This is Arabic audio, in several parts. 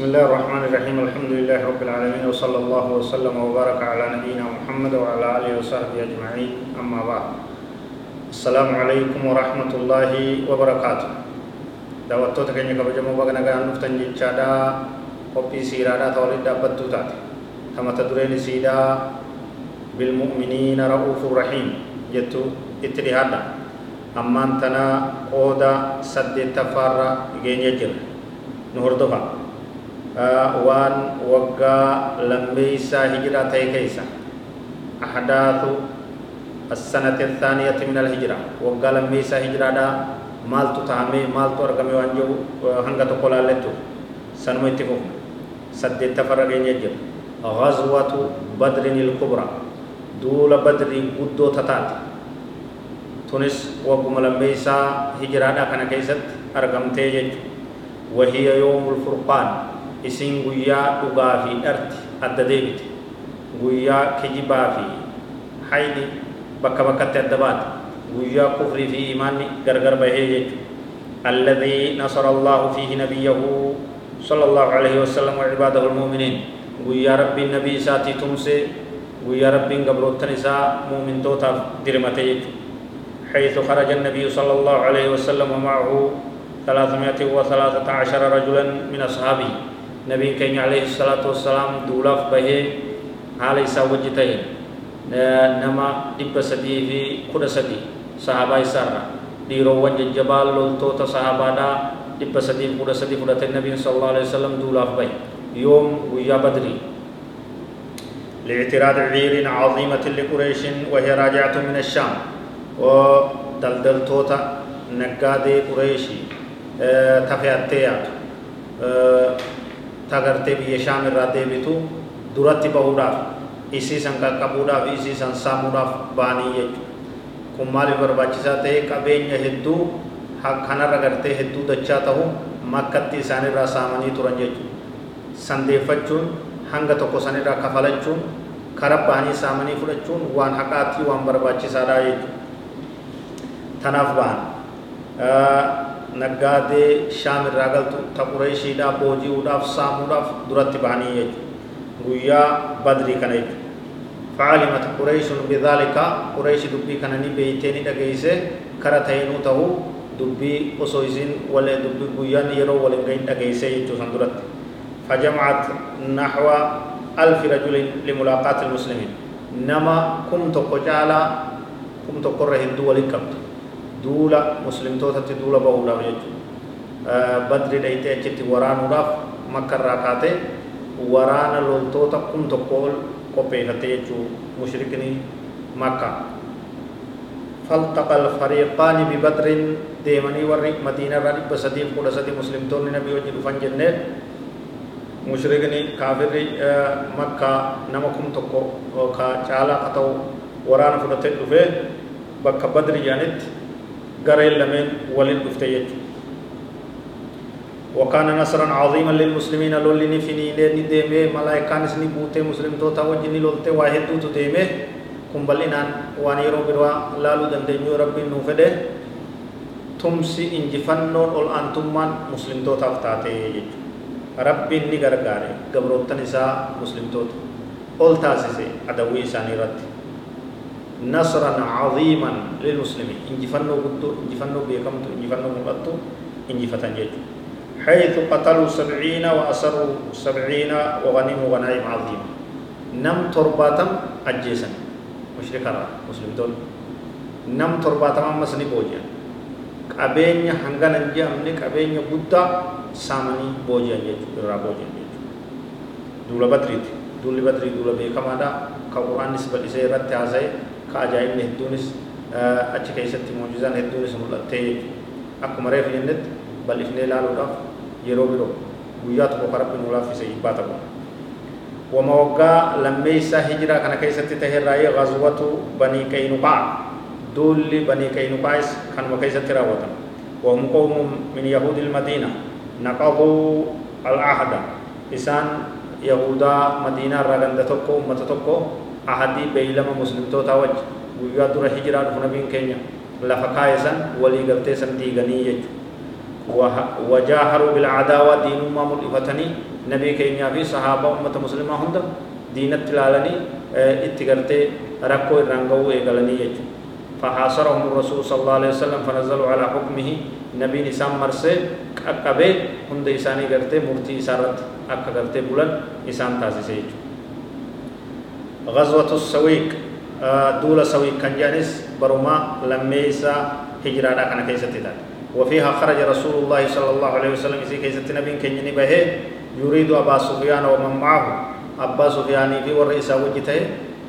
بسم الله الرحمن الرحيم الحمد لله رب العالمين وصلى الله وسلم وبارك على نبينا محمد وعلى آله وصحبه أجمعين أما بعد السلام عليكم ورحمة الله وبركاته baga nagaan dhuftan jechaadha qophii siiraadhaa ta walitti dhaabbattuu taate ta mata dureen isiidhaa bilmu'miniina ra'uufu rahiim jettu itti dhihaadha ammaan tana qooda saddeettaffaarra geenya jira nu hordofa waan waggaa lammeeysaa hijiraa ta'e keessa ahdaathu السنة الثانية من الهجرة وقال ميسا هجرة دا مالتو تامي مالتو أرقمي وانجو هنگا تقولا لتو سنمو اتفوف سدد تفرقين يجب غزوة بدر الكبرى دول بدر قدو تتات تونس وقم لميسا هجرة دا كان كيست أرقمتي وهي يوم الفرقان isin guyyaa dhugaa fi dharti adda deebite guyyaa kijibaa fi haydi bakka bakkatti adda baate guyyaa kufrii fi imaanni gargar bahee jechu alladhii nasara allahu fiihi nabiyyahu صلى الله عليه وسلم وعباده المؤمنين rabbiin nabii isaatii tumse guyyaa rabbiin gabroottan isaa muumin tootaaf dirmate jechu حيث خرج النبي صلى الله عليه وسلم ومعه ثلاثمائة وثلاثة عشر رجلا من أصحابه نبي كين عليه الصلاة والسلام دولاف به إسا وجته نما دب سدي في كل سدي صحابة إسارة ديرو وجه جبال لولتو صحابة دا دب سدي كل سدي كل النبي صلى الله عليه وسلم دولاف به يوم ويا بدري لاعتراض عير عظيمة لقريش وهي راجعة من الشام ودلدلتوتا نقادي قريشي تفياتيات tagartee biyya shaam irraa deebitu duratti bahuudhaaf isii san qaqqabuudhaaf isii san saamuudhaaf ba'anii jechuudha. Kun maaliif barbaachisaa ta'e qabeenya hedduu kanarra gartee hedduu dachaa ta'u makkatti isaanirraa saamanii turan jechuudha. Sandeeffachuun hanga tokko sanirraa kafalachuun kara ba'anii saamanii fudhachuun waan haqaatti waan barbaachisaadha jechuudha. Tanaaf ba'an. Naggaadee shaam irraa galtu ta qureeshiidhaaf booji'uudhaaf saamuudhaaf duratti bahanii jechuudha guyyaa badrii kana jechuudha فعلمت قريش بذلك قريش دبي كان ني بيتين دغيسه كرا تاينو تهو دبي اوسويزين ولا دبي غيان يرو ولا غين دغيسه يجو سندرت۔ فجمعت نحو ألف رجل لملاقات المسلمين نما كنت قجالا كنت قره هندو ولكبت duula muslimtootatti duula bahuudhaaf jechuudha badri dhayitee achitti waraanuudhaaf makka irraa kaatee waraana loltoota kun tokko ol qopheeffatte jechuu mushrikni makka فالتقى الفريقان ببدر ديمني ورق مدينة راني بسدي قد سدي مسلمتون نبي وجه دفن جنة مشرقني كافر مكة نمكم تكو كالا قطو ورانا فلتت دفه بك بدر جانت lameen walin dhufte jechuudha وكان نصرا عظيما للمسلمين لولي فيني لني ديمه ملائكان سني بوته مسلم تو تا وجني لولته واحد تو ديمه كمبلينان واني رو بروا لالو دندنيو ربي نو فده تمسي انجفنون اول انتمان مسلم تو تافتاته jechuudha rabbiin ni gargaare gabroottan isaa muslimtoota ol taasise adawwii isaanii irratti نصرا عظيما للمسلمين انجفنوا قدو انجفنوا بيكمتو انجفنوا مقدو انجفتن جيجو حيث قتلوا سبعين وأسروا سبعين وغنموا غنائم عظيمة نم ترباتم أجيسا مشرك مسلم دول نم ترباتم مسني بوجيا qabeenya hangana hin jedhamne qabeenya guddaa saamanii booji'an jechuudha irraa booji'an jechuudha duula badriiti duulli badrii duula beekamaadha ka quraannis bal'isee irratti haasa'e ka ajaa'ibni hedduunis achi keessatti muujizaan hedduunis mul'attee akkuma reefu jennetti bal'ifnee ilaaluudhaaf yeroo biroo guyyaa tokko ka rabbi nu laaffise jibbaa ta'u wama waggaa lammeeysa hijiraa kana keessatti taherraayee gazwatu banii qaynuqaa duulli banii qaynuqaa'is kanuma keessatti raawwatan وهم قوم من يهود المدينة نقضوا العهد إسان يهودا مدينة رغند تكو أمة تكو عهدي بيلما مسلم توتا وجه ويادر هجران فنبين كينيا لفقايسا ولي قلتيسا ديغني يجو وجاهروا بالعداوة دين ما ملفتني نبي كينيا في صحابة أمة مسلمة هند دينت لالني اتقرتي ركو الرنغو إيقلني يجو فحاصرهم الرسول صلى الله عليه وسلم فنزلوا على نبي نسام مرسي أكبه هند إساني قرتي مرتي إسارت أكا قرتي بلن إسان تاسسي يجو غزوة السويق. دول سويق كان جانس برما لميسا هجرانا كان كيستي وفيها خرج رسول الله صلى الله عليه وسلم إذا كيست نبي كنجني به يريد أبا سفيان ومن معه. أبا سفيان في ورئيس وجته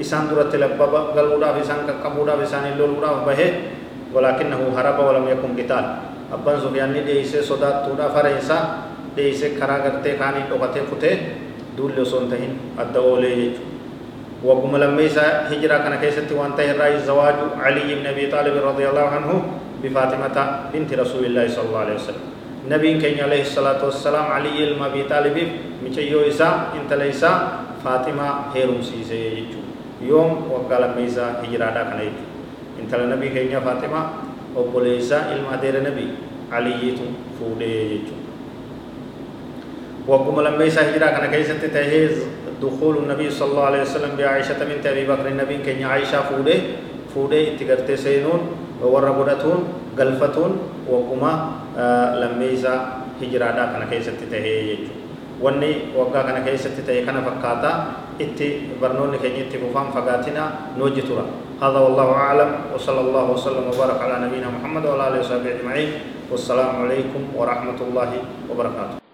إسان درت لبابا قلودا في سان كقبودا في سان اللولودا به. ولكنه هرب ولم يكن قتال. أبا سفيان ديس صدا تودا فريسا ديس كرا کرتے خاني دوقته فته دول لسونتهن الدولي وقم لميسا هجرة كان كيست وانتهي الرئيس زواج علي بن أبي طالب رضي الله عنه بفاطمة بنت رسول الله صلى الله عليه وسلم. نبي كين عليه الصلاة والسلام علي بن أبي طالب مچيو إسا انت ليسا فاطمة هيرم سيسي يوم وقال ميسا هجرة دا كان انت نبي كين فاطمة وبوليسا علم أدير نبي علي فودي وقم لما يسا هجرة كان كيسة تهيز دخول النبي صلى الله عليه وسلم بعائشة بنت أبي بكر النبي كين عائشة فودي فودي اتقرت سينون galfatuun wagguma lammeeysa hijiraadhaa kana keessatti tahee jechuudha. Wanni waggaa kana keessatti ta'e kana fakkaata itti barnoonni keenya itti fufaan fagaatina nu hojji tura. هذا والله أعلم وصلى الله وسلم وبارك على نبينا محمد وعلى آله وصحبه أجمعين والسلام عليكم ورحمة الله وبركاته